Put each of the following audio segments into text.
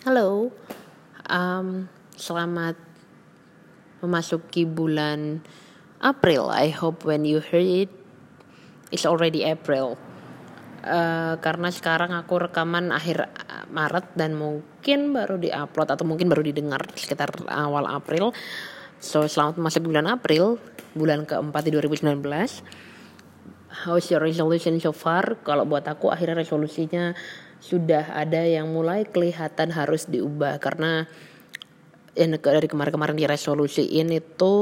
Halo, um, selamat memasuki bulan April. I hope when you hear it, it's already April. Uh, karena sekarang aku rekaman akhir Maret dan mungkin baru diupload atau mungkin baru didengar sekitar awal April. So selamat masuk bulan April, bulan keempat di 2019. How's your resolution so far? Kalau buat aku akhirnya resolusinya sudah ada yang mulai kelihatan harus diubah. Karena yang dari kemarin-kemarin di resolusiin itu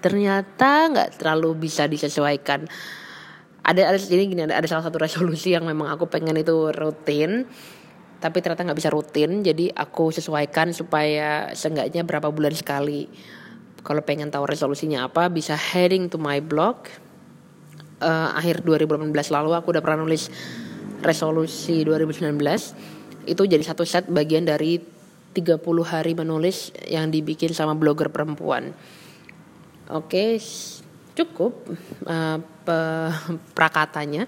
ternyata nggak terlalu bisa disesuaikan. Ada ada jadi gini ada, ada salah satu resolusi yang memang aku pengen itu rutin tapi ternyata nggak bisa rutin. Jadi aku sesuaikan supaya seenggaknya berapa bulan sekali. Kalau pengen tahu resolusinya apa bisa heading to my blog. Uh, akhir 2018 lalu aku udah pernah nulis resolusi 2019 itu jadi satu set bagian dari 30 hari menulis yang dibikin sama blogger perempuan. Oke, cukup uh, prakatanya.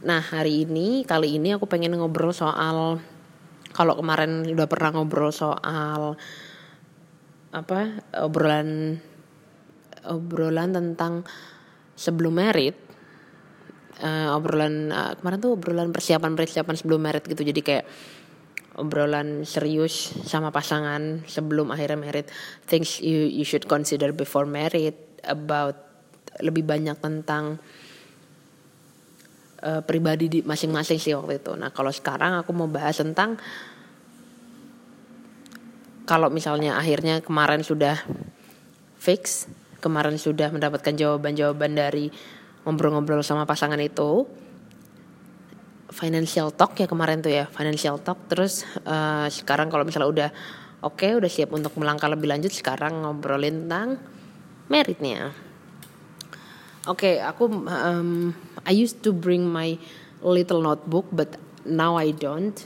Nah, hari ini kali ini aku pengen ngobrol soal kalau kemarin udah pernah ngobrol soal apa obrolan obrolan tentang sebelum merit uh, obrolan uh, kemarin tuh obrolan persiapan persiapan sebelum merit gitu jadi kayak obrolan serius sama pasangan sebelum akhirnya merit things you you should consider before married about lebih banyak tentang uh, pribadi di masing-masing sih waktu itu. Nah kalau sekarang aku mau bahas tentang kalau misalnya akhirnya kemarin sudah fix, kemarin sudah mendapatkan jawaban-jawaban dari ngobrol-ngobrol sama pasangan itu financial talk ya kemarin tuh ya financial talk. Terus uh, sekarang kalau misalnya udah oke okay, udah siap untuk melangkah lebih lanjut sekarang ngobrolin tentang meritnya. Oke okay, aku um, I used to bring my little notebook but now I don't.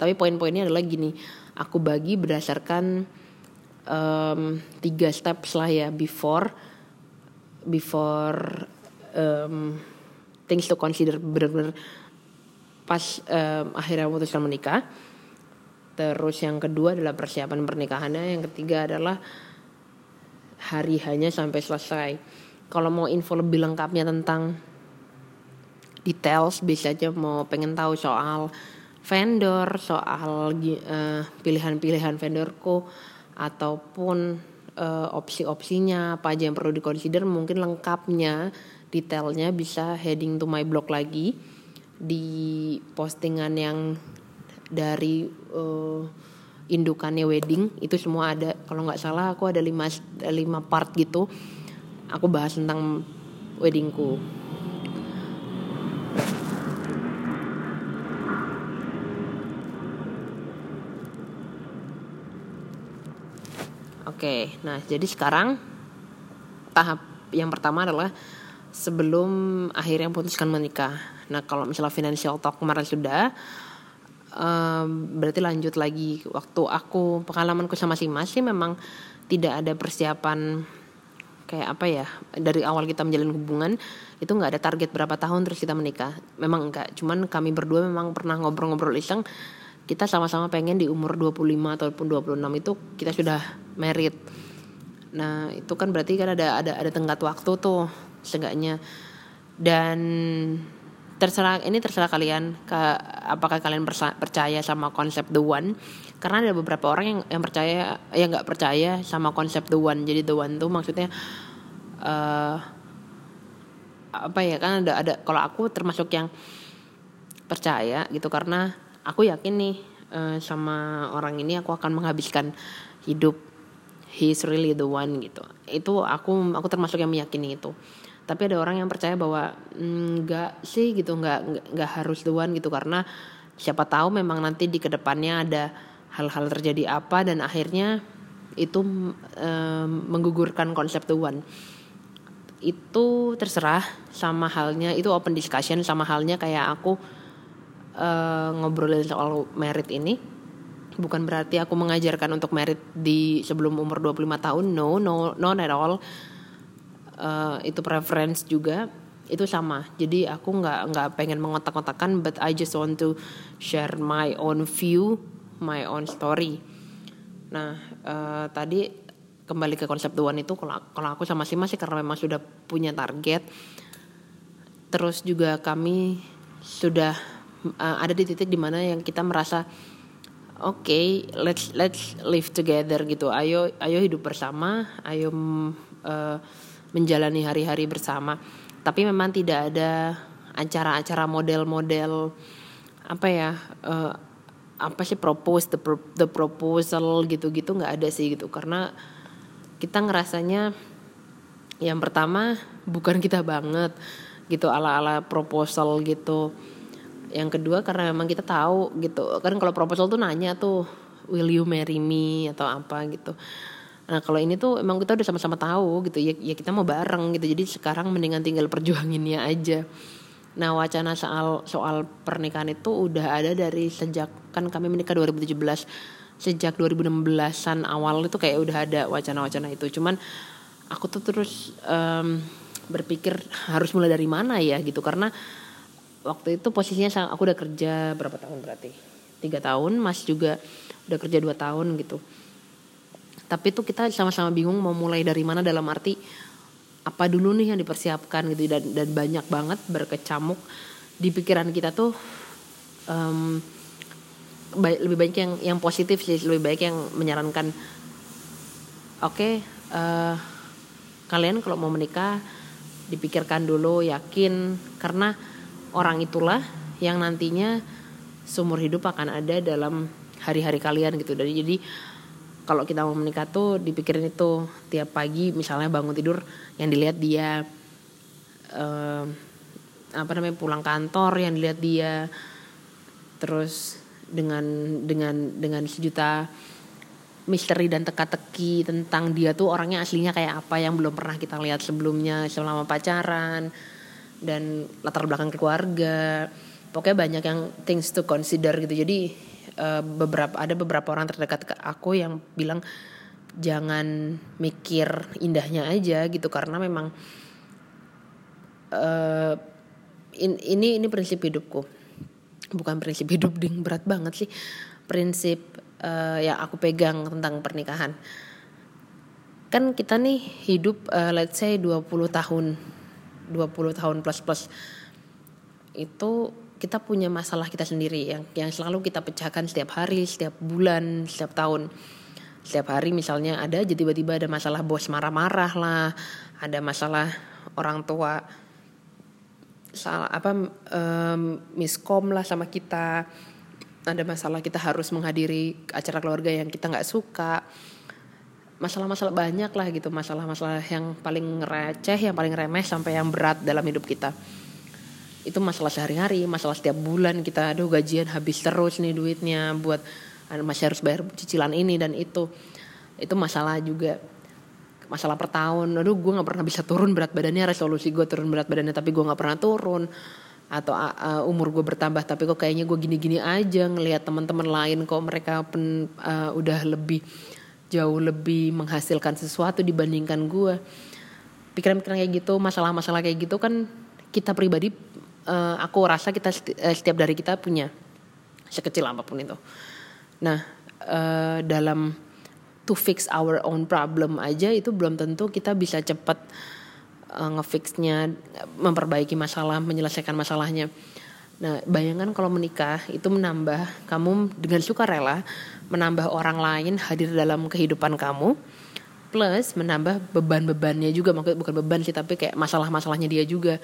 Tapi poin-poinnya adalah gini aku bagi berdasarkan um, tiga steps lah ya before before um, things to consider benar-benar pas um, akhirnya memutuskan menikah. Terus yang kedua adalah persiapan pernikahannya, yang ketiga adalah hari hanya sampai selesai. Kalau mau info lebih lengkapnya tentang details, biasanya mau pengen tahu soal vendor, soal uh, pilihan-pilihan vendorku ataupun uh, opsi-opsinya apa aja yang perlu dikonsider mungkin lengkapnya detailnya bisa heading to my blog lagi di postingan yang dari uh, indukannya wedding. Itu semua ada. Kalau nggak salah aku ada lima lima part gitu. Aku bahas tentang weddingku. Oke, nah jadi sekarang tahap yang pertama adalah sebelum akhirnya memutuskan menikah. Nah kalau misalnya financial talk kemarin sudah, um, berarti lanjut lagi. Waktu aku pengalamanku sama si Mas sih memang tidak ada persiapan kayak apa ya dari awal kita menjalin hubungan itu nggak ada target berapa tahun terus kita menikah. Memang enggak cuman kami berdua memang pernah ngobrol-ngobrol iseng kita sama-sama pengen di umur 25 ataupun 26 itu kita sudah merit. Nah itu kan berarti kan ada ada ada tenggat waktu tuh seenggaknya. Dan terserah ini terserah kalian ke apakah kalian percaya sama konsep the one. Karena ada beberapa orang yang yang percaya yang nggak percaya sama konsep the one. Jadi the one tuh maksudnya uh, apa ya kan ada ada kalau aku termasuk yang percaya gitu. Karena aku yakin nih uh, sama orang ini aku akan menghabiskan hidup. He's really the one gitu. Itu aku aku termasuk yang meyakini itu tapi ada orang yang percaya bahwa enggak sih gitu enggak enggak harus duan gitu. Karena siapa tahu memang nanti di ke depannya ada hal-hal terjadi apa dan akhirnya itu um, menggugurkan konsep tuan itu terserah sama halnya itu open discussion sama halnya kayak aku uh, ngobrolin soal merit ini. Bukan berarti aku mengajarkan untuk merit di sebelum umur 25 tahun no no not at all uh, itu preference juga itu sama jadi aku nggak nggak pengen mengotak-otakan but I just want to share my own view my own story. Nah, uh, tadi kembali ke konsep one itu kalau kalau aku sama si masih karena memang sudah punya target. Terus juga kami sudah uh, ada di titik di mana yang kita merasa oke okay, let's let's live together gitu ayo ayo hidup bersama ayo uh, menjalani hari-hari bersama. Tapi memang tidak ada acara-acara model-model apa ya uh, apa sih propose the pro, the proposal gitu-gitu nggak ada sih gitu. Karena kita ngerasanya yang pertama bukan kita banget gitu ala-ala proposal gitu. Yang kedua karena memang kita tahu gitu. Kan kalau proposal tuh nanya tuh will you marry me? atau apa gitu Nah kalau ini tuh emang kita udah sama-sama tahu gitu ya, ya kita mau bareng gitu. Jadi sekarang mendingan tinggal perjuanginnya aja. Nah wacana soal soal pernikahan itu udah ada dari sejak kan kami menikah 2017 sejak 2016an awal itu kayak udah ada wacana-wacana itu. Cuman aku tuh terus um, berpikir harus mulai dari mana ya gitu karena waktu itu posisinya aku udah kerja berapa tahun berarti tiga tahun mas juga udah kerja dua tahun gitu tapi itu kita sama-sama bingung mau mulai dari mana dalam arti apa dulu nih yang dipersiapkan gitu dan dan banyak banget berkecamuk di pikiran kita tuh um, baik, lebih baik yang yang positif sih lebih baik yang menyarankan oke okay, uh, eh, kalian kalau mau menikah dipikirkan dulu yakin. Karena orang itulah yang nantinya seumur hidup akan ada dalam hari-hari kalian gitu. Jadi jadi kalau kita mau menikah tuh dipikirin itu tiap pagi misalnya bangun tidur yang dilihat dia uh, apa namanya pulang kantor yang dilihat dia terus dengan dengan dengan sejuta misteri dan teka-teki tentang dia tuh orangnya aslinya kayak apa yang belum pernah kita lihat sebelumnya selama pacaran dan latar belakang keluarga. Pokoknya banyak yang things to consider gitu. Jadi uh, beberapa ada beberapa orang terdekat ke aku yang bilang jangan mikir indahnya aja gitu. Karena memang uh, in, ini ini prinsip hidupku. Bukan prinsip hidup ding berat banget sih. Prinsip uh, yang aku pegang tentang pernikahan. Kan kita nih hidup uh, let's say 20 tahun 20 tahun plus plus. Itu kita punya masalah kita sendiri yang yang selalu kita pecahkan setiap hari, setiap bulan, setiap tahun. Setiap hari misalnya ada aja tiba-tiba ada masalah bos marah-marah lah, ada masalah orang tua salah apa um, miskom lah sama kita, ada masalah kita harus menghadiri acara keluarga yang kita nggak suka. Masalah-masalah banyak lah gitu masalah-masalah yang paling receh yang paling remeh sampai yang berat dalam hidup kita itu masalah sehari-hari masalah setiap bulan kita aduh gajian habis terus nih duitnya buat masih harus bayar cicilan ini dan itu. Itu masalah juga masalah per tahun. Aduh gue nggak pernah bisa turun berat badannya resolusi gue turun berat badannya tapi gue nggak pernah turun. Atau uh, umur gue bertambah tapi kok kayaknya gue gini-gini aja ngelihat teman-teman lain kok mereka pen, uh, udah lebih jauh lebih menghasilkan sesuatu dibandingkan gue pikiran-pikiran kayak gitu masalah-masalah kayak gitu kan kita pribadi uh, aku rasa kita uh, setiap dari kita punya sekecil apa pun itu. Nah, uh, dalam to fix our own problem aja itu belum tentu kita bisa cepat uh, ngefixnya, memperbaiki masalah, menyelesaikan masalahnya. Nah, bayangkan kalau menikah itu menambah kamu dengan suka rela menambah orang lain hadir dalam kehidupan kamu plus menambah beban-bebannya juga maksud bukan beban sih tapi kayak masalah-masalahnya dia juga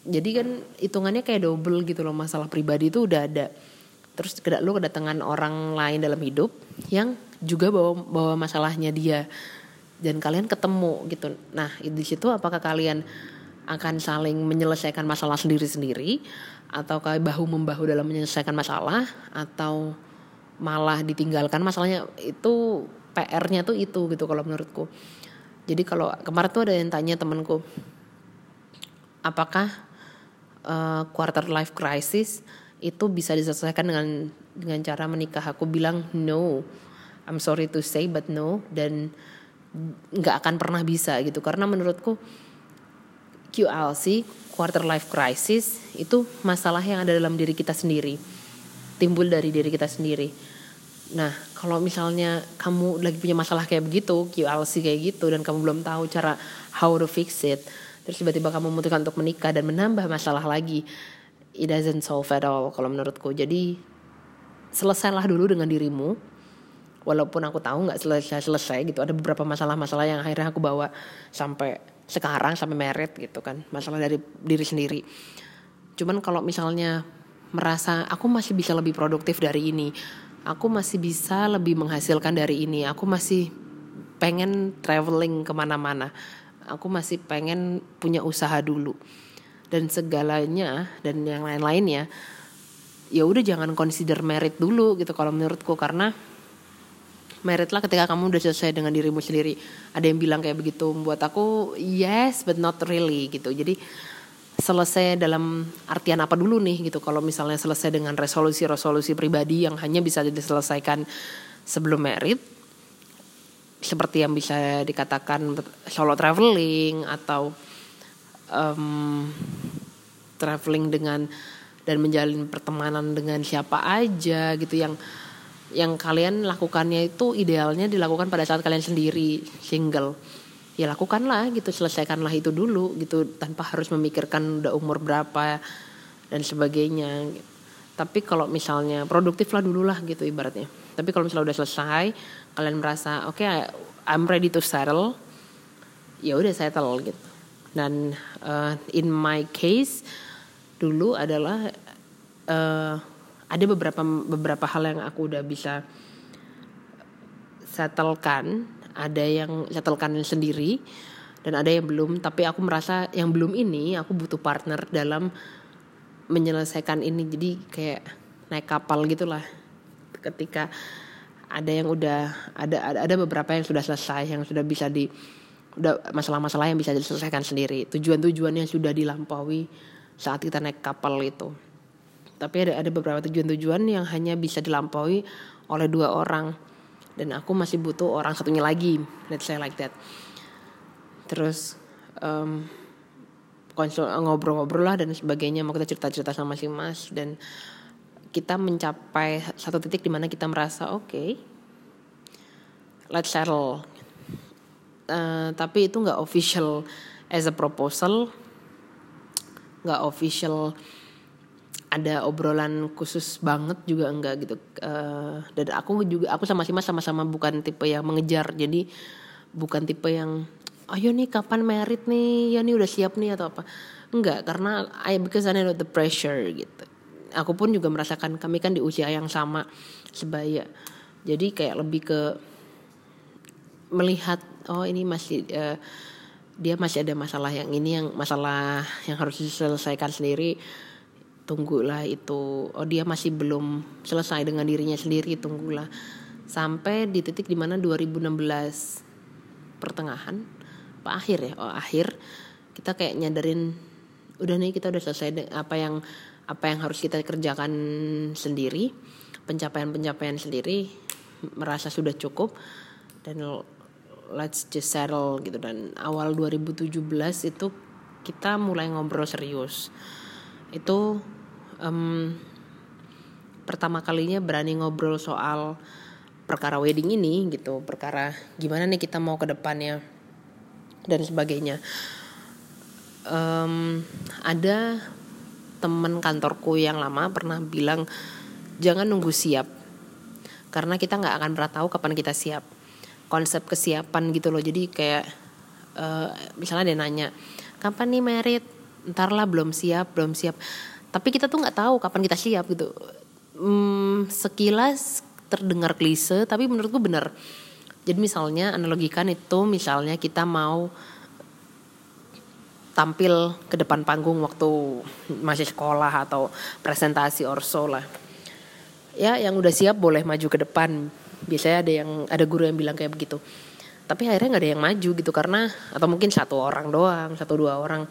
jadi kan hitungannya kayak double gitu loh masalah pribadi itu udah ada. Terus lu kedatangan orang lain dalam hidup yang juga bawa bawa masalahnya dia. Dan kalian ketemu gitu. Nah di situ apakah kalian akan saling menyelesaikan masalah sendiri-sendiri? Atau kayak bahu membahu dalam menyelesaikan masalah? Atau malah ditinggalkan? Masalahnya itu PR-nya tuh itu gitu kalau menurutku. Jadi kalau kemarin tuh ada yang tanya temanku apakah uh, quarter life crisis itu bisa diselesaikan dengan dengan cara menikah? Aku bilang no. I'm sorry to say but no. Dan nggak akan pernah bisa gitu. Karena menurutku QLC quarter life crisis itu masalah yang ada dalam diri kita sendiri. Timbul dari diri kita sendiri. Nah, kalau misalnya kamu lagi punya masalah kayak begitu, QLC kayak gitu, dan kamu belum tahu cara how to fix it, terus tiba-tiba kamu memutuskan untuk menikah dan menambah masalah lagi, it doesn't solve at all kalau menurutku. Jadi selesailah dulu dengan dirimu. Walaupun aku tahu nggak selesai-selesai gitu, ada beberapa masalah-masalah yang akhirnya aku bawa sampai sekarang sampai merit gitu kan, masalah dari diri sendiri. Cuman kalau misalnya merasa aku masih bisa lebih produktif dari ini, aku masih bisa lebih menghasilkan dari ini, aku masih pengen traveling ke mana-mana, aku masih pengen punya usaha dulu. Dan segalanya dan yang lain-lainnya ya udah jangan consider merit dulu gitu kalau menurutku. Karena merit lah ketika kamu udah selesai dengan dirimu sendiri. Ada yang bilang kayak begitu buat aku yes but not really gitu. Jadi selesai dalam artian apa dulu nih gitu. Kalau misalnya selesai dengan resolusi-resolusi pribadi yang hanya bisa diselesaikan sebelum merit seperti yang bisa dikatakan solo traveling atau um, traveling dengan dan menjalin pertemanan dengan siapa aja gitu. Yang yang kalian lakukannya itu idealnya dilakukan pada saat kalian sendiri single. Ya lakukanlah gitu selesaikanlah itu dulu gitu tanpa harus memikirkan udah umur berapa dan sebagainya. Tapi kalau misalnya produktif lah dulu lah gitu ibaratnya. Tapi kalau misalnya udah selesai kalian merasa oke okay, I'm ready to settle ya udah settle gitu dan uh, in my case dulu adalah uh, ada beberapa beberapa hal yang aku udah bisa settlekan, ada yang settlekan sendiri dan ada yang belum. Tapi aku merasa yang belum ini aku butuh partner dalam menyelesaikan ini. Jadi kayak naik kapal gitulah. Ketika ada yang udah ada ada beberapa yang sudah selesai, yang sudah bisa di udah masalah-masalah yang bisa diselesaikan sendiri. Tujuan-tujuan yang sudah dilampaui saat kita naik kapal itu. Tapi ada ada beberapa tujuan-tujuan yang hanya bisa dilampaui oleh dua orang dan aku masih butuh orang satunya lagi, let's say like that. Terus um, ngobrol-ngobrol lah dan sebagainya mau kita cerita-cerita sama si Mas dan kita mencapai satu titik di mana kita merasa oke okay, let's settle. Uh, tapi itu nggak official as a proposal. Nggak official ada obrolan khusus banget juga enggak gitu. Uh, dan aku juga aku sama Sima sama-sama bukan tipe yang mengejar. Jadi bukan tipe yang ayo nih kapan merit nih? Ya nih udah siap nih atau apa. Enggak karena I because I know the pressure gitu aku pun juga merasakan kami kan di usia yang sama sebaya. Jadi kayak lebih ke melihat oh ini masih uh, dia masih ada masalah yang ini yang masalah yang harus diselesaikan sendiri. Tunggulah itu. Oh dia masih belum selesai dengan dirinya sendiri tunggulah. Sampai di titik di mana 2016 pertengahan apa akhir ya? Oh akhir kita kayak nyadarin udah nih kita udah selesai apa yang apa yang harus kita kerjakan sendiri pencapaian-pencapaian sendiri merasa sudah cukup dan let's just settle gitu. Dan awal 2017 itu kita mulai ngobrol serius. Itu um, pertama kalinya berani ngobrol soal perkara wedding ini gitu perkara gimana nih kita mau ke depannya dan sebagainya. Um, ada teman kantorku yang lama pernah bilang jangan nunggu siap karena kita nggak akan pernah tahu kapan kita siap. Konsep kesiapan gitu loh. Jadi kayak uh, misalnya dia nanya kapan nih merit? Ntar lah belum siap belum siap. Tapi kita tuh nggak tahu kapan kita siap gitu. Hmm, sekilas terdengar klise tapi menurutku bener jadi misalnya analogikan itu misalnya kita mau tampil ke depan panggung waktu masih sekolah atau presentasi orso lah. Ya yang udah siap boleh maju ke depan. Biasanya ada yang ada guru yang bilang kayak begitu. Tapi akhirnya nggak ada yang maju gitu karena atau mungkin satu orang doang satu dua orang.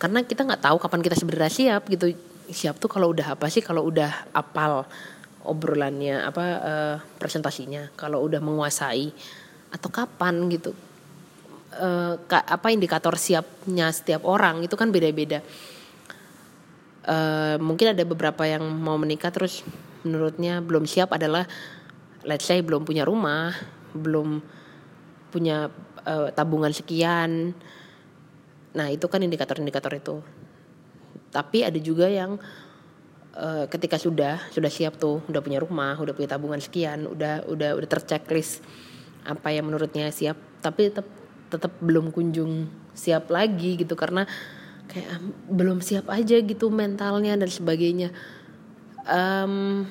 Karena kita nggak tahu kapan kita sebenarnya siap gitu. Siap tuh kalau udah apa sih? Kalau udah apal obrolannya apa uh, presentasinya. Kalau udah menguasai atau kapan gitu uh, apa indikator siapnya setiap orang itu kan beda-beda. Uh, mungkin ada beberapa yang mau menikah terus menurutnya belum siap adalah let's say belum punya rumah belum punya uh, tabungan sekian. Nah itu kan indikator-indikator itu. Tapi ada juga yang ketika sudah sudah siap tuh udah punya rumah udah punya tabungan sekian udah udah udah terchecklist apa yang menurutnya siap. Tapi tetap tetap belum kunjung siap lagi gitu karena kayak belum siap aja gitu mentalnya dan sebagainya. Um,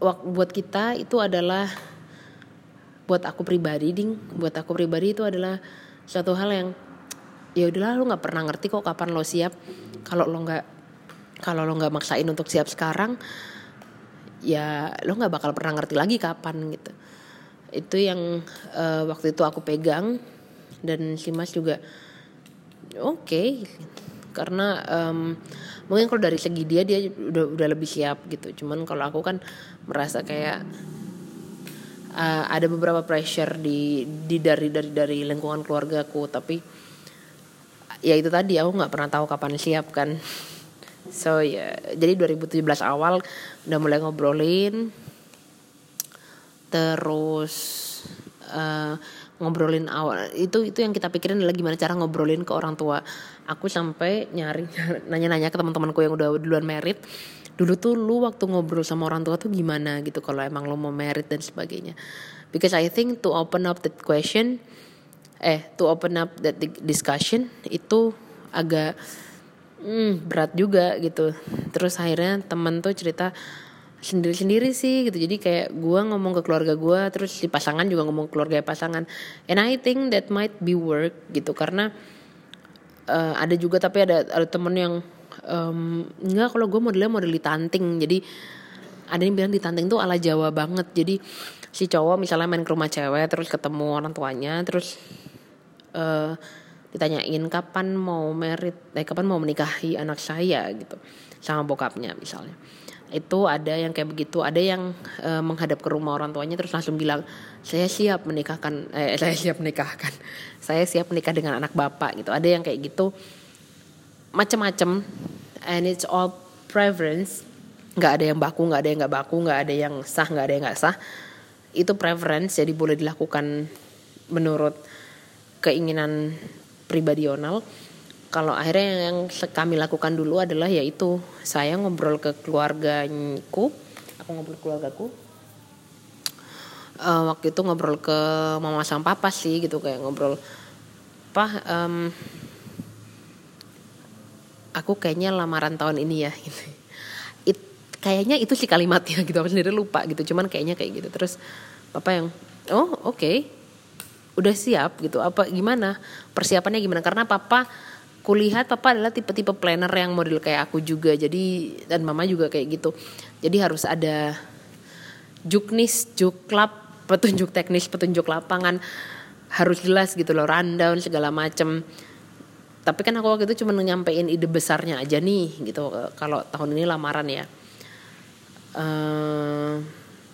buat kita itu adalah buat aku pribadi ding buat aku pribadi itu adalah suatu hal yang ya udahlah lo nggak pernah ngerti kok kapan lo siap. Kalau lo nggak kalau lo nggak maksain untuk siap sekarang ya lo nggak bakal pernah ngerti lagi kapan gitu itu yang uh, waktu itu aku pegang. Dan si Mas juga oke. Okay. karena um, mungkin kalau dari segi dia dia udah udah lebih siap gitu. Cuman kalau aku kan merasa kayak uh, ada beberapa pressure di di dari dari dari lingkungan keluargaku. Tapi ya itu tadi aku nggak pernah tahu kapan siap kan. So ya jadi 2017 awal udah mulai ngobrolin terus uh, ngobrolin awal. Itu itu yang kita pikirin adalah gimana cara ngobrolin ke orang tua. Aku sampai nyari nanya-nanya ke teman-temanku yang udah duluan merit. Dulu tuh lu waktu ngobrol sama orang tua tuh gimana gitu kalau emang lu mau merit dan sebagainya. Because I think to open up that question eh to open up that discussion itu agak hmm, berat juga gitu. Terus akhirnya temen tuh cerita sendiri-sendiri sih gitu. Jadi kayak gue ngomong ke keluarga gue terus si pasangan juga ngomong ke keluarga pasangan. And I think that might be work gitu. Karena uh, ada juga tapi ada ada temen yang um, enggak kalau gue modelnya model ditanting jadi ada yang bilang ditanting tuh ala Jawa banget. Jadi si cowok misalnya main ke rumah cewek terus ketemu orang tuanya terus uh, ditanyain kapan mau merit eh kapan mau menikahi anak saya? gitu. Sama bokapnya misalnya itu ada yang kayak begitu. Ada yang uh, menghadap ke rumah orang tuanya terus langsung bilang saya siap menikahkan eh saya siap menikahkan. Saya siap menikah dengan anak bapak gitu. Ada yang kayak gitu. Macam-macam and it's all preference. Nggak ada yang baku nggak ada yang nggak baku nggak ada yang sah nggak ada yang nggak sah. Itu preference jadi boleh dilakukan menurut keinginan pribadional kalau akhirnya yang kami lakukan dulu adalah yaitu saya ngobrol ke keluargaku. Aku ngobrol ke keluargaku. Uh, waktu itu ngobrol ke mama sama papa sih gitu kayak ngobrol. Apa um, aku kayaknya lamaran tahun ini ya gitu. It, kayaknya itu sih kalimatnya gitu aku sendiri lupa gitu cuman kayaknya kayak gitu. Terus papa yang oh oke. Okay udah siap gitu apa gimana? Persiapannya gimana? Karena papa kulihat papa adalah tipe-tipe planner yang model kayak aku juga jadi dan mama juga kayak gitu. Jadi harus ada juknis juklap petunjuk teknis petunjuk lapangan harus jelas gitu loh rundown segala macem. Tapi kan aku waktu itu cuma nyampein ide besarnya aja nih gitu. Kalau tahun ini lamaran ya. Uh,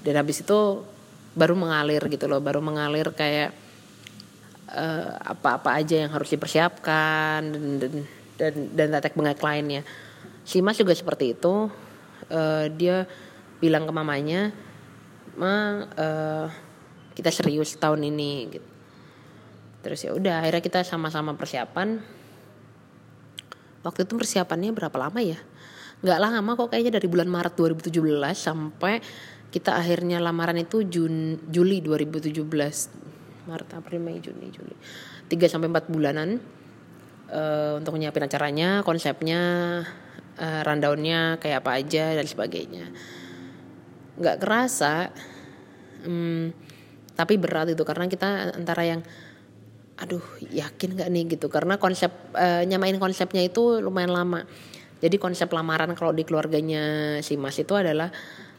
dan habis itu baru mengalir gitu loh baru mengalir kayak apa-apa uh, aja yang harus dipersiapkan dan dan dan, dan tetek bengek lainnya. Si Mas juga seperti itu. Uh, dia bilang ke mamanya, "Ma, uh, kita serius tahun ini." Gitu. Terus ya udah, akhirnya kita sama-sama persiapan. Waktu itu persiapannya berapa lama ya? Nggak lama kok kayaknya dari bulan Maret 2017 sampai kita akhirnya lamaran itu Jun, Juli 2017 Maret, April, Mei, Juni, Juli. 3 sampai 4 bulanan uh, untuk nyiapin acaranya, konsepnya, uh, rundownnya kayak apa aja dan sebagainya. Nggak kerasa, um, tapi berat itu karena kita antara yang aduh yakin nggak nih gitu karena konsep uh, nyamain konsepnya itu lumayan lama jadi konsep lamaran kalau di keluarganya si Mas itu adalah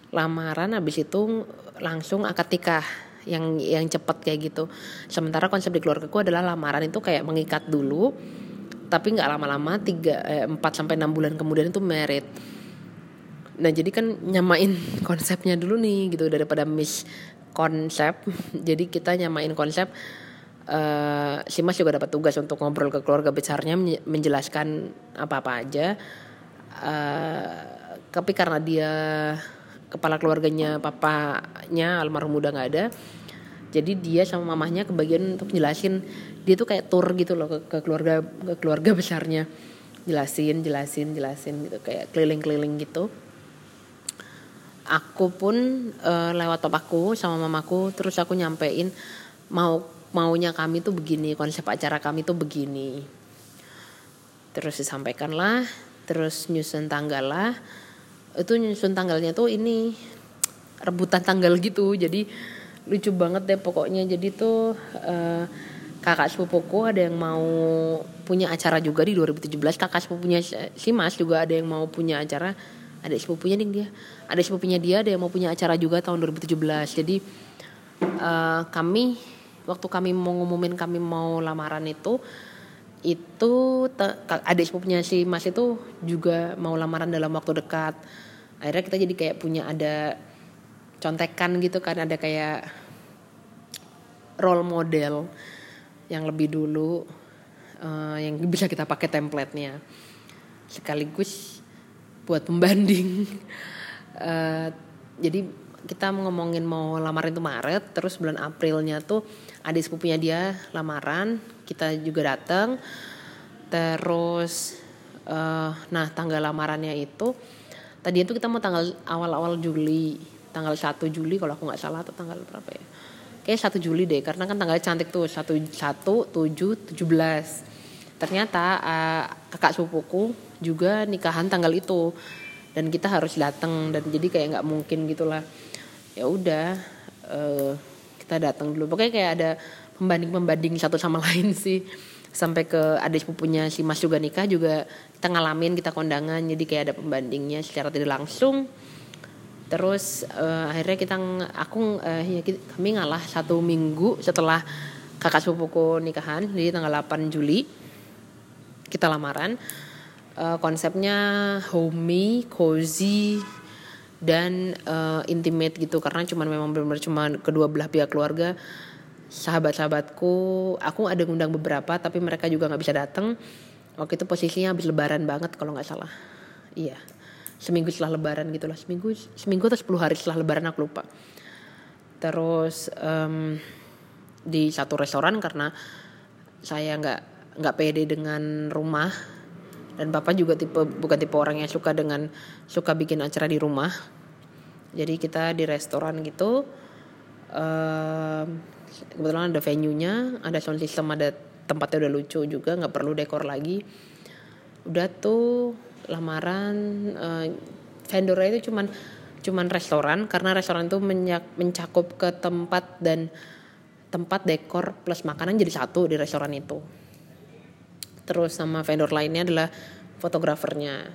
lamaran habis itu langsung akad nikah yang yang cepat kayak gitu. Sementara konsep di keluarga gue adalah lamaran itu kayak mengikat dulu tapi nggak lama-lama tiga eh, empat sampai enam bulan kemudian itu merit. Nah jadi kan nyamain konsepnya dulu nih gitu daripada miss konsep. Jadi kita nyamain konsep uh, si Mas juga dapat tugas untuk ngobrol ke keluarga besarnya menjelaskan apa-apa aja. Uh, tapi karena dia kepala keluarganya papanya almarhum udah nggak ada jadi dia sama mamahnya kebagian untuk jelasin. Dia tuh kayak tour gitu loh ke, ke keluarga ke keluarga besarnya. Jelasin jelasin jelasin gitu kayak keliling-keliling gitu. Aku pun uh, lewat papaku sama mamaku terus aku nyampein mau maunya kami tuh begini konsep acara kami tuh begini. Terus disampaikan lah terus nyusun tanggal lah. Itu nyusun tanggalnya tuh ini rebutan tanggal gitu. Jadi lucu banget deh pokoknya. Jadi tuh uh, kakak sepupuku ada yang mau punya acara juga di 2017 kakak sepupunya si Mas juga ada yang mau punya acara. Ada sepupunya nih dia. Ada sepupunya dia ada yang mau punya acara juga tahun 2017 jadi uh, kami waktu kami mau ngumumin kami mau lamaran itu itu ada sepupunya si Mas itu juga mau lamaran dalam waktu dekat. Akhirnya kita jadi kayak punya ada contekan gitu kan ada kayak role model yang lebih dulu uh, yang bisa kita pakai templatenya. Sekaligus buat pembanding uh, jadi kita ngomongin mau lamaran itu Maret terus bulan Aprilnya tuh adik sepupunya dia lamaran kita juga datang terus uh, nah tanggal lamarannya itu tadi itu kita mau tanggal awal-awal Juli tanggal 1 Juli kalau aku nggak salah atau tanggal berapa ya? Kayak 1 Juli deh karena kan tanggalnya cantik tuh 1 1 7 17 ternyata uh, kakak sepupuku juga nikahan tanggal itu dan kita harus datang dan jadi kayak nggak mungkin gitulah. Ya udah uh, kita datang dulu. Pokoknya kayak ada pembanding pembanding satu sama lain sih. Sampai ke adik sepupunya si Mas juga nikah juga kita ngalamin kita kondangan jadi kayak ada pembandingnya secara tidak langsung terus uh, akhirnya kita aku uh, ya kami ngalah satu minggu setelah kakak sepupuku nikahan jadi tanggal 8 Juli kita lamaran. Uh, konsepnya homey cozy dan uh, intimate gitu. Karena cuman memang benar-benar cuma kedua belah pihak keluarga. Sahabat-sahabatku aku ada ngundang beberapa tapi mereka juga nggak bisa datang waktu itu posisinya habis lebaran banget kalau nggak salah. Iya seminggu setelah lebaran gitulah seminggu seminggu atau sepuluh hari setelah lebaran aku lupa. Terus um, di satu restoran karena saya nggak nggak pede dengan rumah. Dan bapak juga tipe bukan tipe orang yang suka dengan suka bikin acara di rumah. Jadi kita di restoran gitu um, kebetulan ada venue-nya ada sound system ada tempatnya udah lucu juga nggak perlu dekor lagi. Udah tuh lamaran uh, vendornya itu cuman cuman restoran karena restoran itu mencakup ke tempat dan tempat dekor plus makanan jadi satu di restoran itu. Terus sama vendor lainnya adalah fotografernya.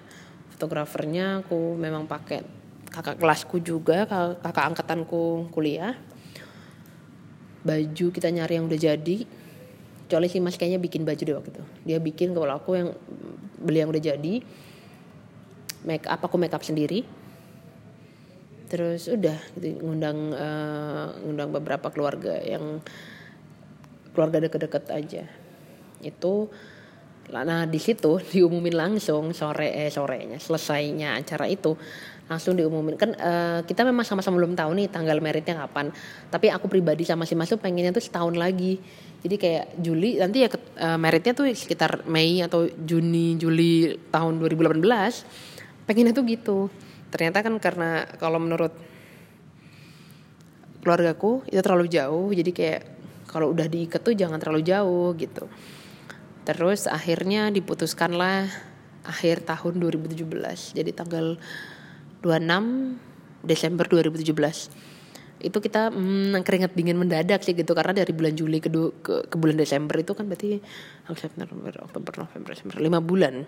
Fotografernya aku memang pakai kakak kelasku juga kakak, angkatanku kuliah. Baju kita nyari yang udah jadi. Kecuali si mas kayaknya bikin baju deh waktu itu. Dia bikin kalau aku yang beli yang udah jadi make up aku make up sendiri. Terus udah gitu ngundang uh, ngundang beberapa keluarga yang keluarga deket-deket aja. Itu Nah di situ diumumin langsung sore eh sorenya selesainya acara itu langsung diumumin. Kan uh, kita memang sama-sama belum tahu nih tanggal meritnya kapan. Tapi aku pribadi sama si Mas tuh pengennya tuh setahun lagi. Jadi kayak Juli nanti ya uh, meritnya tuh sekitar Mei atau Juni Juli tahun 2018 pengennya tuh gitu. Ternyata kan karena kalau menurut keluargaku itu terlalu jauh. Jadi kayak kalau udah diikat tuh jangan terlalu jauh gitu. Terus akhirnya diputuskanlah akhir tahun 2017. Jadi tanggal 26 Desember 2017 itu kita hmm, keringat dingin mendadak sih gitu. Karena dari bulan Juli ke, ke, ke bulan Desember itu kan berarti September, Oktober, November, Desember lima bulan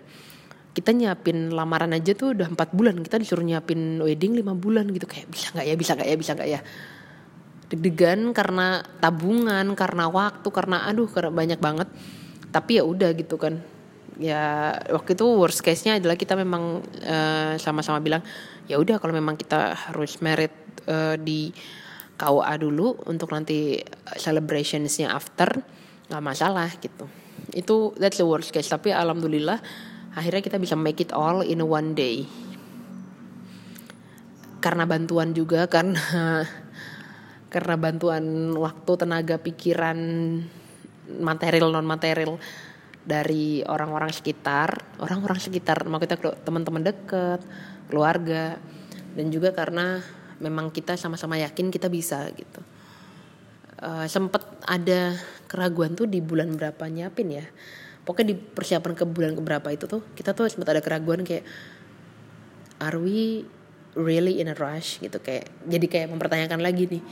kita nyiapin lamaran aja tuh udah empat bulan kita disuruh nyiapin wedding lima bulan gitu. Kayak bisa nggak ya bisa nggak ya bisa nggak ya? Deg-degan karena tabungan karena waktu karena aduh karena banyak banget. Tapi ya udah gitu kan. Ya waktu itu worst case-nya adalah kita memang eh, sama-sama bilang ya udah kalau memang kita harus merit uh, di KUA dulu untuk nanti celebrationsnya after nggak masalah gitu. Itu that's the worst case. Tapi alhamdulillah akhirnya kita bisa make it all in one day. Karena bantuan juga karena karena bantuan waktu tenaga pikiran material non material dari orang-orang sekitar. Orang-orang sekitar mau kita teman-teman deket keluarga. Dan juga karena memang kita sama-sama yakin kita bisa gitu. Uh, sempet ada keraguan tuh di bulan berapa nyiapin ya pokoknya di persiapan ke bulan keberapa itu tuh kita tuh sempat ada keraguan kayak are we really in a rush? gitu kayak jadi kayak mempertanyakan lagi nih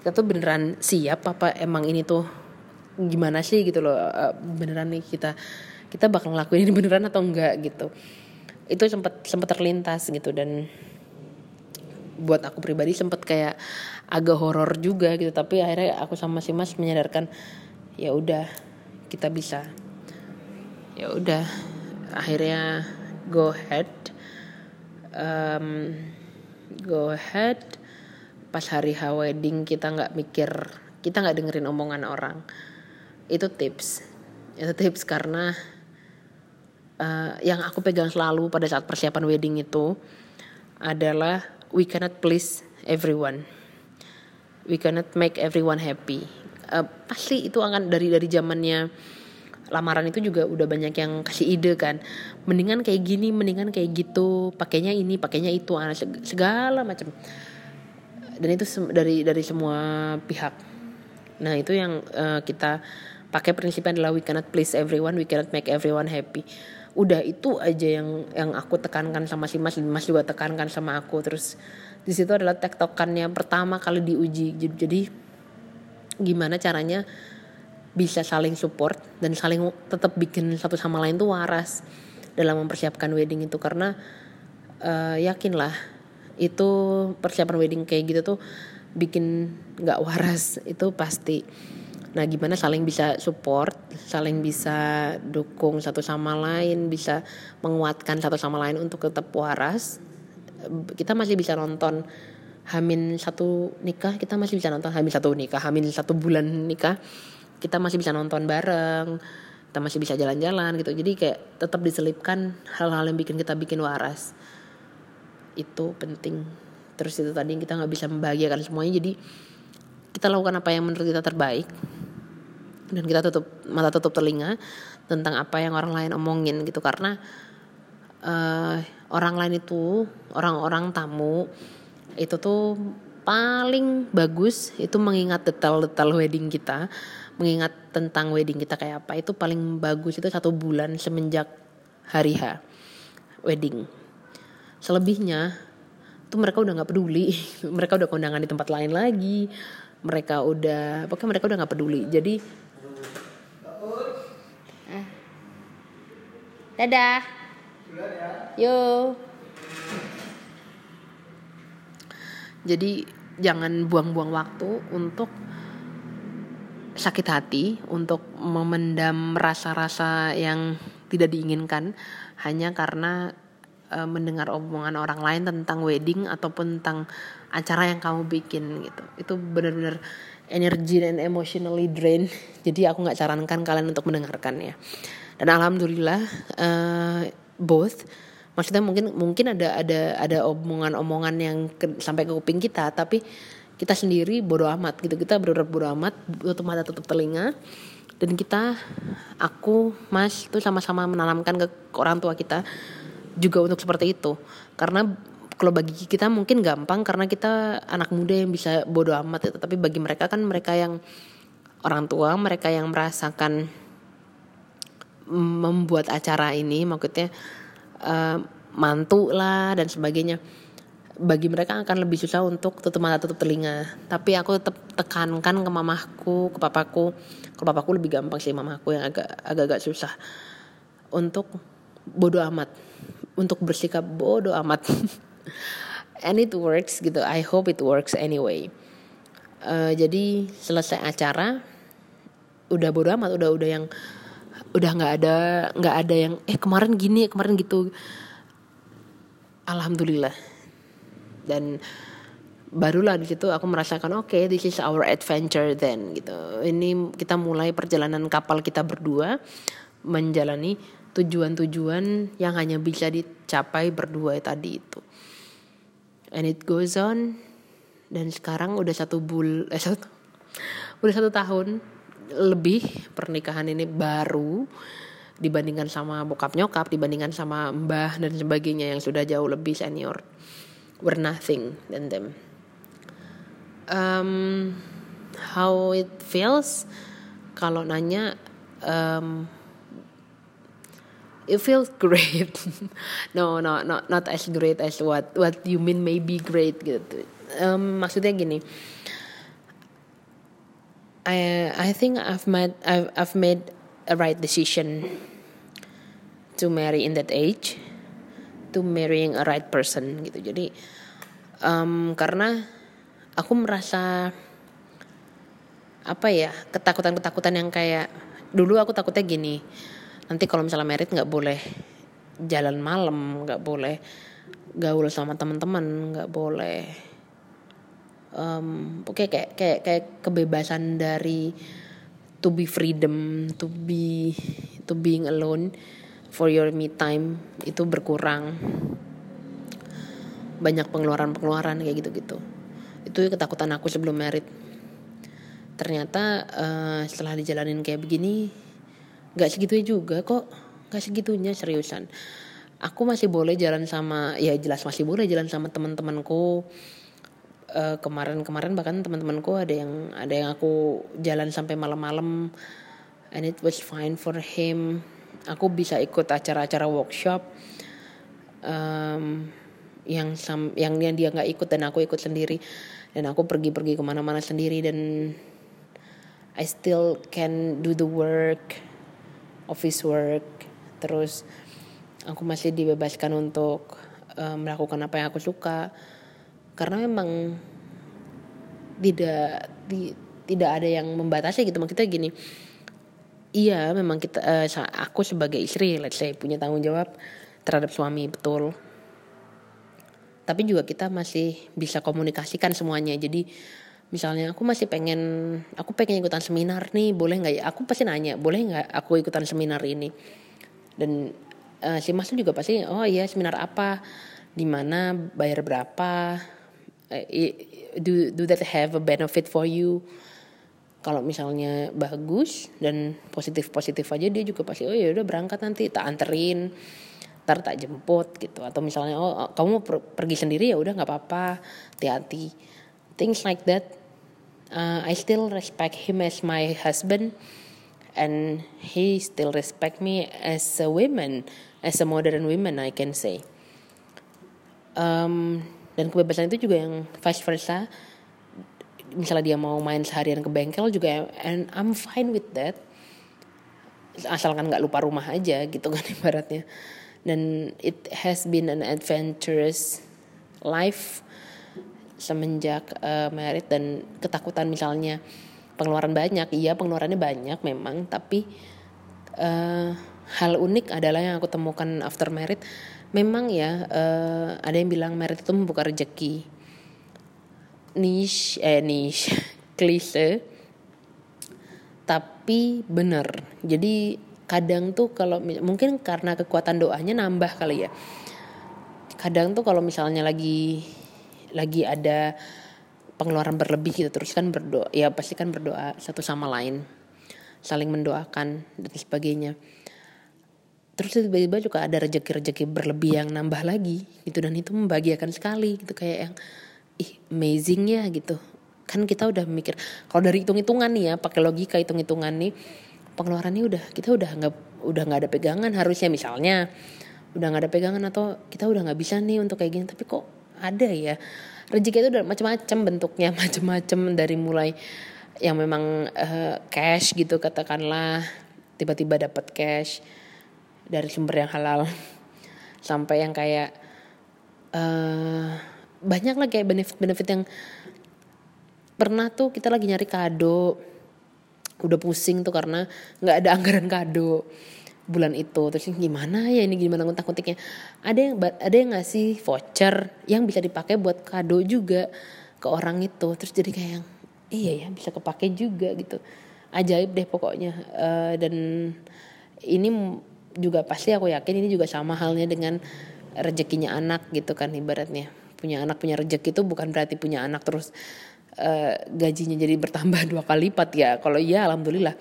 kita tuh beneran siap apa emang ini tuh gimana sih? gitu loh uh, beneran nih kita kita bakal ngelakuin ini beneran atau enggak? gitu. Itu sempat sempat terlintas gitu dan buat aku pribadi sempat kayak agak horor juga gitu tapi akhirnya aku sama si Mas menyadarkan ya udah kita bisa ya udah akhirnya go ahead. Um, go ahead. Pas hari H wedding kita nggak mikir kita nggak dengerin omongan orang. Itu tips. Itu tips karena uh, yang aku pegang selalu pada saat persiapan wedding itu adalah we cannot please everyone. We cannot make everyone happy. Uh, pasti itu akan dari dari zamannya lamaran itu juga udah banyak yang kasih ide kan. Mendingan kayak gini mendingan kayak gitu. Pakainya ini pakainya itu segala macam. Dan itu dari dari semua pihak. Nah itu yang uh, kita pakai prinsipnya adalah we cannot please everyone we cannot make everyone happy. Udah itu aja yang yang aku tekankan sama si Mas Mas juga tekankan sama aku. Terus di situ adalah tektokannya pertama kali diuji. Jadi gimana caranya bisa saling support dan saling tetap bikin satu sama lain tuh waras dalam mempersiapkan wedding itu karena uh, yakinlah itu persiapan wedding kayak gitu tuh bikin nggak waras itu pasti Nah, gimana saling bisa support, saling bisa dukung satu sama lain, bisa menguatkan satu sama lain untuk tetap waras. Kita masih bisa nonton Hamin satu nikah, kita masih bisa nonton Hamin satu nikah, Hamin satu bulan nikah, kita masih bisa nonton bareng, kita masih bisa jalan-jalan gitu. Jadi kayak tetap diselipkan hal-hal yang bikin kita bikin waras. Itu penting. Terus itu tadi kita nggak bisa membahagiakan semuanya, jadi kita lakukan apa yang menurut kita terbaik dan kita tutup mata tutup telinga tentang apa yang orang lain omongin gitu karena uh, orang lain itu orang-orang tamu itu tuh paling bagus itu mengingat detail-detail wedding kita mengingat tentang wedding kita kayak apa itu paling bagus itu satu bulan semenjak hari H wedding. Selebihnya tuh mereka udah nggak peduli. Mereka udah kondangan di tempat lain lagi. Mereka udah pokoknya mereka udah nggak peduli. Jadi Dadah. Yo. Jadi jangan buang-buang waktu untuk sakit hati, untuk memendam rasa-rasa yang tidak diinginkan hanya karena uh, mendengar omongan orang lain tentang wedding ataupun tentang acara yang kamu bikin gitu. Itu benar-benar energi dan emotionally drain. Jadi aku nggak sarankan kalian untuk mendengarkannya dan alhamdulillah uh, both maksudnya mungkin mungkin ada ada ada omongan-omongan yang ke, sampai ke kuping kita tapi kita sendiri bodoh amat gitu. Kita benar bodoh amat tutup mata tutup telinga. Dan kita aku mas itu sama-sama menanamkan ke orang tua kita juga untuk seperti itu. Karena kalau bagi kita mungkin gampang karena kita anak muda yang bisa bodoh amat ya. tapi bagi mereka kan mereka yang orang tua mereka yang merasakan membuat acara ini maksudnya uh, mantu lah dan sebagainya bagi mereka akan lebih susah untuk tutup mata tutup telinga. Tapi aku tetap tekankan ke mamaku ke papaku. Ke papaku lebih gampang sih mamaku yang agak agak-agak susah. Untuk bodoh amat. Untuk bersikap bodoh amat. And it works gitu. I hope it works anyway. Uh, jadi selesai acara udah bodoh amat udah udah yang udah nggak ada nggak ada yang eh kemarin gini kemarin gitu. Alhamdulillah dan barulah di situ aku merasakan oke okay, this is our adventure then gitu. Ini kita mulai perjalanan kapal kita berdua menjalani tujuan-tujuan yang hanya bisa dicapai berdua tadi itu. And it goes on. Dan sekarang udah satu bul eh satu udah satu tahun lebih pernikahan ini baru dibandingkan sama bokap nyokap dibandingkan sama mbah dan sebagainya yang sudah jauh lebih senior we're nothing than them. Um, how it feels kalau nanya um, it feels great. No no not not as great as what what you mean maybe great gitu. Um, maksudnya gini. I I think I've made I've I've made a right decision to marry in that age to marrying a right person gitu. Jadi um, karena aku merasa apa ya ketakutan-ketakutan yang kayak dulu aku takutnya gini nanti kalau misalnya merit nggak boleh jalan malam nggak boleh gaul sama teman-teman nggak boleh um, oke kayak kayak kayak kebebasan dari to be freedom to be to being alone for your me time itu berkurang. Banyak pengeluaran-pengeluaran kayak gitu-gitu. Itu ketakutan aku sebelum merit. Ternyata uh, setelah dijalanin kayak begini nggak segitunya juga kok. Nggak segitunya seriusan. Aku masih boleh jalan sama ya jelas masih boleh jalan sama teman-temanku. Uh, kemarin-kemarin bahkan teman-temanku ada yang ada yang aku jalan sampai malam-malam and it was fine for him aku bisa ikut acara-acara workshop um, yang sam yang yang dia nggak ikut dan aku ikut sendiri. Dan aku pergi-pergi ke mana-mana sendiri dan I still can do the work office work. Terus aku masih dibebaskan untuk um, melakukan apa yang aku suka. Karena memang tidak di, tidak ada yang membatasi gitu. Maksudnya gini iya memang kita uh, aku sebagai istri let's say punya tanggung jawab terhadap suami betul. Tapi juga kita masih bisa komunikasikan semuanya. Jadi misalnya aku masih pengen aku pengen ikutan seminar nih boleh nggak ya? Aku pasti nanya boleh nggak aku ikutan seminar ini? Dan uh, si mas juga pasti oh iya seminar apa? Di mana? Bayar berapa? Uh, do do that have a benefit for you kalau misalnya bagus dan positif positif aja dia juga pasti oh ya udah berangkat nanti tak anterin ntar tak jemput gitu. Atau misalnya oh, oh kamu per pergi sendiri ya udah nggak apa-apa hati-hati. Things like that. Uh, I still respect him as my husband and he still respect me as a woman as a modern woman I can say. Um, dan kebebasan itu juga yang vice versa misalnya dia mau main seharian ke bengkel juga and I'm fine with that. Asalkan nggak lupa rumah aja gitu kan ibaratnya. Dan it has been an adventurous life semenjak uh, married dan ketakutan misalnya pengeluaran banyak. Iya pengeluarannya banyak memang tapi uh, hal unik adalah yang aku temukan after married memang ya uh, ada yang bilang married itu membuka rezeki niche eh niche. Klise. Tapi bener. Jadi kadang tuh kalau mungkin karena kekuatan doanya nambah kali ya. Kadang tuh kalau misalnya lagi lagi ada pengeluaran berlebih gitu terus kan berdoa ya pasti kan berdoa satu sama lain. Saling mendoakan dan sebagainya. Terus tiba-tiba juga ada rejeki-rejeki berlebih yang nambah lagi gitu dan itu membahagiakan sekali gitu kayak yang ih amazing ya gitu. Kan kita udah mikir kalau dari hitung-hitungan nih ya pakai logika hitung-hitungan nih pengeluarannya udah kita udah nggak udah nggak ada pegangan harusnya. Misalnya udah nggak ada pegangan atau kita udah nggak bisa nih untuk kayak gini tapi kok ada ya? Rezeki itu udah macam-macam bentuknya macam-macam dari mulai yang memang uh, cash gitu katakanlah tiba-tiba dapat cash dari sumber yang halal sampai yang kayak uh, banyak lah kayak benefit-benefit yang pernah tuh kita lagi nyari kado. Udah pusing tuh karena nggak ada anggaran kado bulan itu. Terus gimana ya ini gimana ngutak ngutiknya ada yang ada yang ngasih voucher yang bisa dipakai buat kado juga ke orang itu. Terus jadi kayak yang iya ya bisa kepake juga gitu. Ajaib deh pokoknya. Uh, dan ini juga pasti aku yakin ini juga sama halnya dengan rezekinya anak gitu kan ibaratnya punya anak punya rejeki itu bukan berarti punya anak terus uh, gajinya jadi bertambah dua kali lipat ya. Kalau iya alhamdulillah.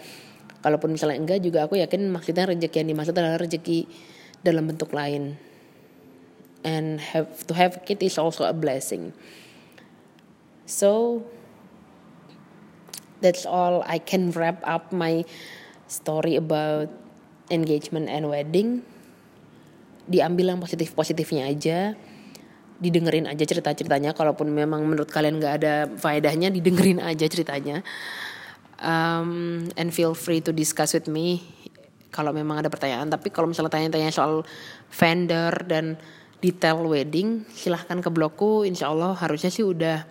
Kalaupun misalnya enggak juga aku yakin maksudnya rejeki yang dimaksud adalah rejeki dalam bentuk lain. And have to have kid is also a blessing. So that's all I can wrap up my story about engagement and wedding. Diambil yang positif positifnya aja didengerin aja cerita ceritanya kalaupun memang menurut kalian nggak ada faedahnya didengerin aja ceritanya. Um, and feel free to discuss with me kalau memang ada pertanyaan. Tapi kalau misalnya tanya-tanya soal vendor dan detail wedding silahkan ke blogku. Insya Allah harusnya sih udah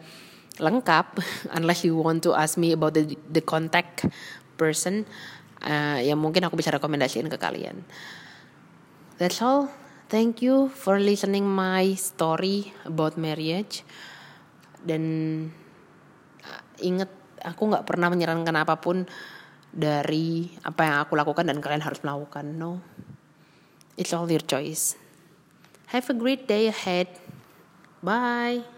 lengkap unless you want to ask me about the the contact person. Uh, yang mungkin aku bisa rekomendasiin ke kalian. That's all Thank you for listening my story about marriage. Dan uh, inget aku nggak pernah menyarankan apa pun dari apa yang aku lakukan dan kalian harus melakukan. No, it's all your choice. Have a great day ahead. Bye.